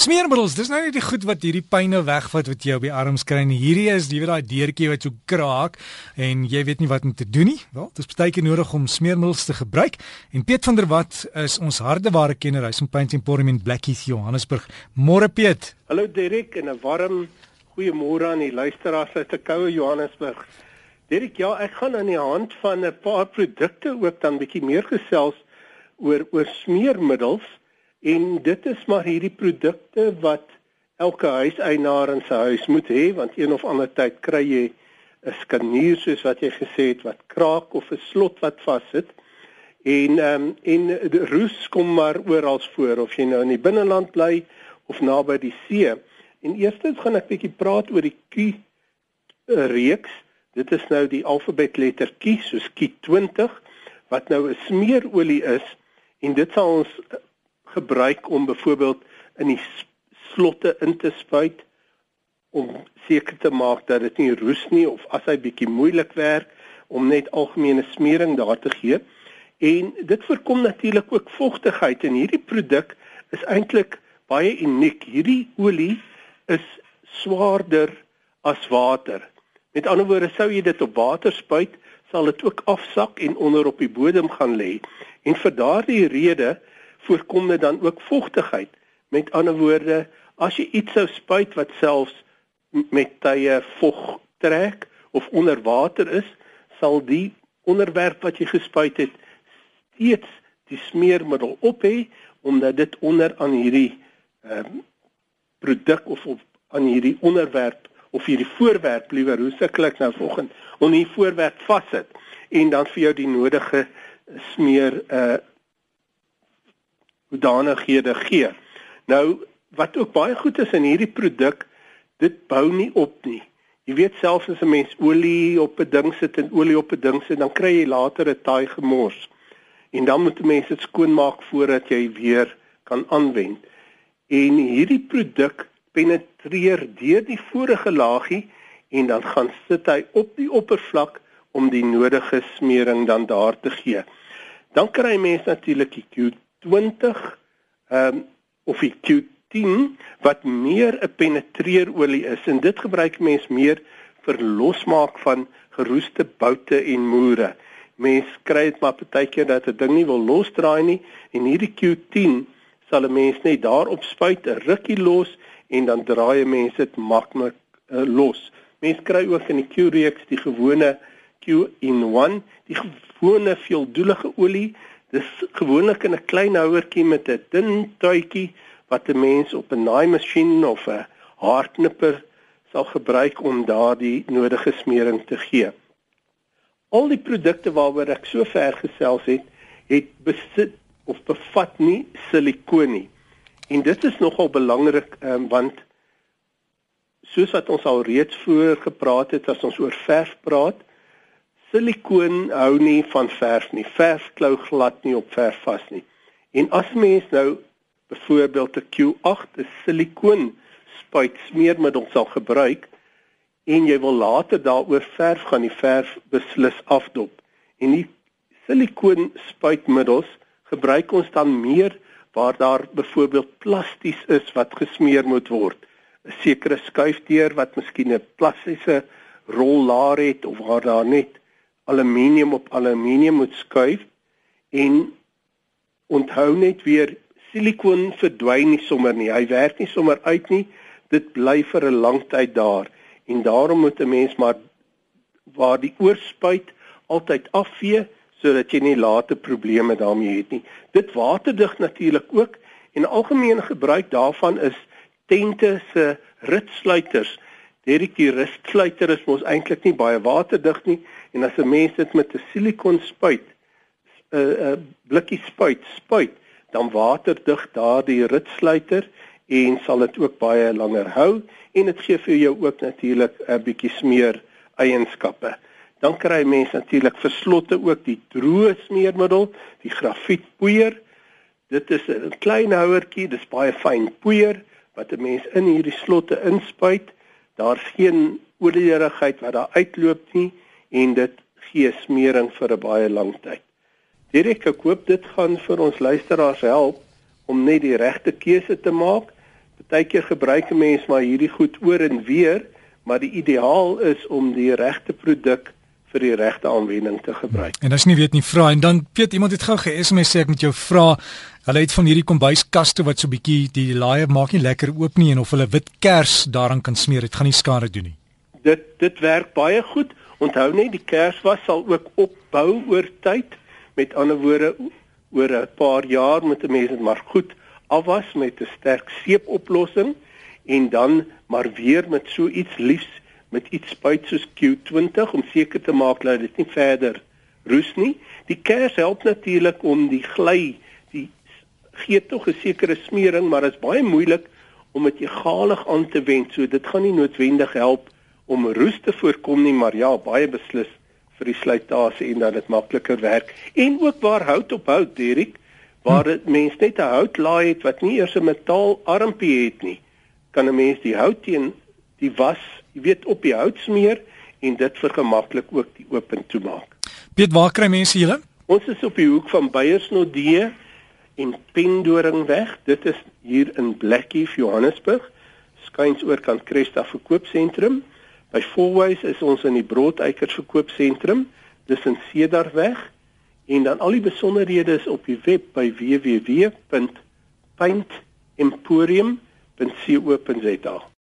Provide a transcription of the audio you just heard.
Smeermiddels, dis nou nie die goed wat hierdie pyne wegvat wat jy op die arms kry nie. Hierdie is jy weet daai deurtjie wat so kraak en jy weet nie wat om te doen nie. Wel, dis baie keer nodig om smeermiddels te gebruik. En Piet van der Walt is ons hardeware kenner. Hy's in Paint Emporium in Blackheath, Johannesburg. Môre Piet. Hallo Derek en 'n warm goeiemôre aan die luisteraars uit te koue Johannesburg. Derek, ja, ek gaan aan die hand van 'n paar produkte ook dan bietjie meer gesels oor oor smeermiddels. En dit is maar hierdie produkte wat elke huiseienaar in sy huis moet hê want een of ander tyd kry jy 'n skanier soos wat jy gesê het wat kraak of 'n slot wat vassit. En ehm um, en roes kom maar oral voor of jy nou in die binneland bly of naby die see. En eerstens gaan ek bietjie praat oor die Q reeks. Dit is nou die alfabetletter Q soos Q20 wat nou 'n smeerolie is en dit sal ons gebruik om byvoorbeeld in die slotte in te spuit om seker te maak dat dit nie roes nie of as hy bietjie moeilik werk om net algemene smering daar te gee. En dit voorkom natuurlik ook vogtigheid en hierdie produk is eintlik baie uniek. Hierdie olie is swaarder as water. Met ander woorde, sou jy dit op water spuit, sal dit ook afsak en onder op die bodem gaan lê. En vir daardie rede voorkom dit dan ook vogtigheid. Met ander woorde, as jy iets sou spuit wat selfs met tye vog trek of onder water is, sal die onderwerp wat jy gespuit het steeds die smeermiddel op hê omdat dit onder aan hierdie ehm um, produk of op aan hierdie onderwerp of hierdie voorwerp liewer hoe sukkel ek nou vanoggend om hierdie voorwerp vassit en dan vir jou die nodige smeer uh hoedanighede gee. Nou wat ook baie goed is in hierdie produk, dit bou nie op nie. Jy weet selfs as 'n mens olie op 'n ding sit en olie op 'n ding sit, dan kry jy later 'n taai gemors. En dan moet 'n mens dit skoonmaak voordat jy weer kan aanwend. En hierdie produk penetreer deur die vorige laagie en dan gaan sit hy op die oppervlak om die nodige smering dan daar te gee. Dan kry mense natuurlik die Q20 ehm um, of die Q10 wat meer 'n penetreerolie is en dit gebruik mense meer vir losmaak van geroeste boute en moere. Mense kry dit maar partykeer dat 'n ding nie wil losdraai nie en hierdie Q10 sal 'n mens net daarop spuit, 'n rukkie los en dan draai 'n mens dit maklik uh, los. Mense kry ook in die Q-reeks die gewone Q-in-1, die gewone veeldoelige olie Dis gewoonlik in 'n klein houertjie met 'n dun tuitjie wat 'n mens op 'n naaimasjien of 'n haarknipper sal gebruik om daardie nodige smering te gee. Al die produkte waaroor ek sover gesels het, het besit of bevat nie silikoon nie. En dit is nogal belangrik um, want soos wat ons al reeds voor gepraat het as ons oor verf praat, silikoon hou nie van verf nie. Verf klou glad nie op verf vas nie. En as mens nou byvoorbeeld 'n Q8 'n silikoon spuit smeermiddel sal gebruik en jy wil later daaroor verf gaan die verf beslis afdop. En die silikoon spuitmiddels gebruik ons dan meer waar daar byvoorbeeld plasties is wat gesmeer moet word. 'n Sekere skuifdeur wat miskien 'n plastiese rollaar het of waar daar net aluminium op aluminium moet skuif en onthou net weer silikoon verdwyn nie sommer nie. Hy werk nie sommer uit nie. Dit bly vir 'n lang tyd daar en daarom moet 'n mens maar waar die oorspuit altyd afvee sodat jy nie later probleme daarmee het nie. Dit waterdig natuurlik ook en algemeen gebruik daarvan is tente se ritsluiters. Hierdie ritsluiter is mos eintlik nie baie waterdig nie en as 'n mens dit met 'n silikon spuit 'n uh, uh, blikkie spuit spuit dan waterdig daardie ritsluiter en sal dit ook baie langer hou en dit gee vir jou ook natuurlik 'n bietjie smeer eienskappe. Dan kry mense natuurlik vir slotte ook die droë smeermiddel die grafietpoeier. Dit is 'n klein houertjie dis baie fyn poeier wat 'n mens in hierdie slotte inspuit daar's geen olierigheid wat daar uitloop nie en dit gee smering vir 'n baie lang tyd. Direk ek hoop dit gaan vir ons luisteraars help om net die regte keuse te maak. Partykeer gebruik 'n mens maar hierdie goed oor en weer, maar die ideaal is om die regte produk vir die regte aanwending te gebruik. En as jy nie weet nie, vra en dan Piet, iemand het gou ge-SMS sê ek moet jou vra. Hulle het van hierdie kombuiskaste wat so bietjie die laaier maak nie lekker oop nie en of hulle wit kers daaraan kan smeer, dit gaan nie skade doen nie. Dit dit werk baie goed. Onthou net die kerswas sal ook opbou oor tyd. Met ander woorde oor 'n paar jaar moet 'n mens dit maar goed afwas met 'n sterk seepoplossing en dan maar weer met so iets liefs met iets spuit soos Q20 om seker te maak dat dit nie verder roes nie. Die kers help natuurlik om die gly, die gee tog 'n sekere smering, maar dit is baie moeilik om dit egalig aan te wend. So dit gaan nie noodwendig help om roes te voorkom nie, maar ja, baie beslis vir die slytasie en dat dit makliker werk. En ook waar hout op hout, Dirk, waar dit mens net 'n houtlaai het wat nie eers 'n metaalarmpie het nie, kan 'n mens die hout teen die was, jy weet, op die hout smeer en dit vergemaklik ook die oop en toemaak. Piet, waar kry mense julle? Ons is op die hoek van Beyersnodde en Pendoringweg. Dit is hier in Blackheath, Johannesburg, skuins oorkant Cresta verkoopsentrum. By Fourways is ons in die Broodeikers verkoopsentrum, dis in Cedarweg en dan al die besonderhede is op die web by www.paintemporium.co.za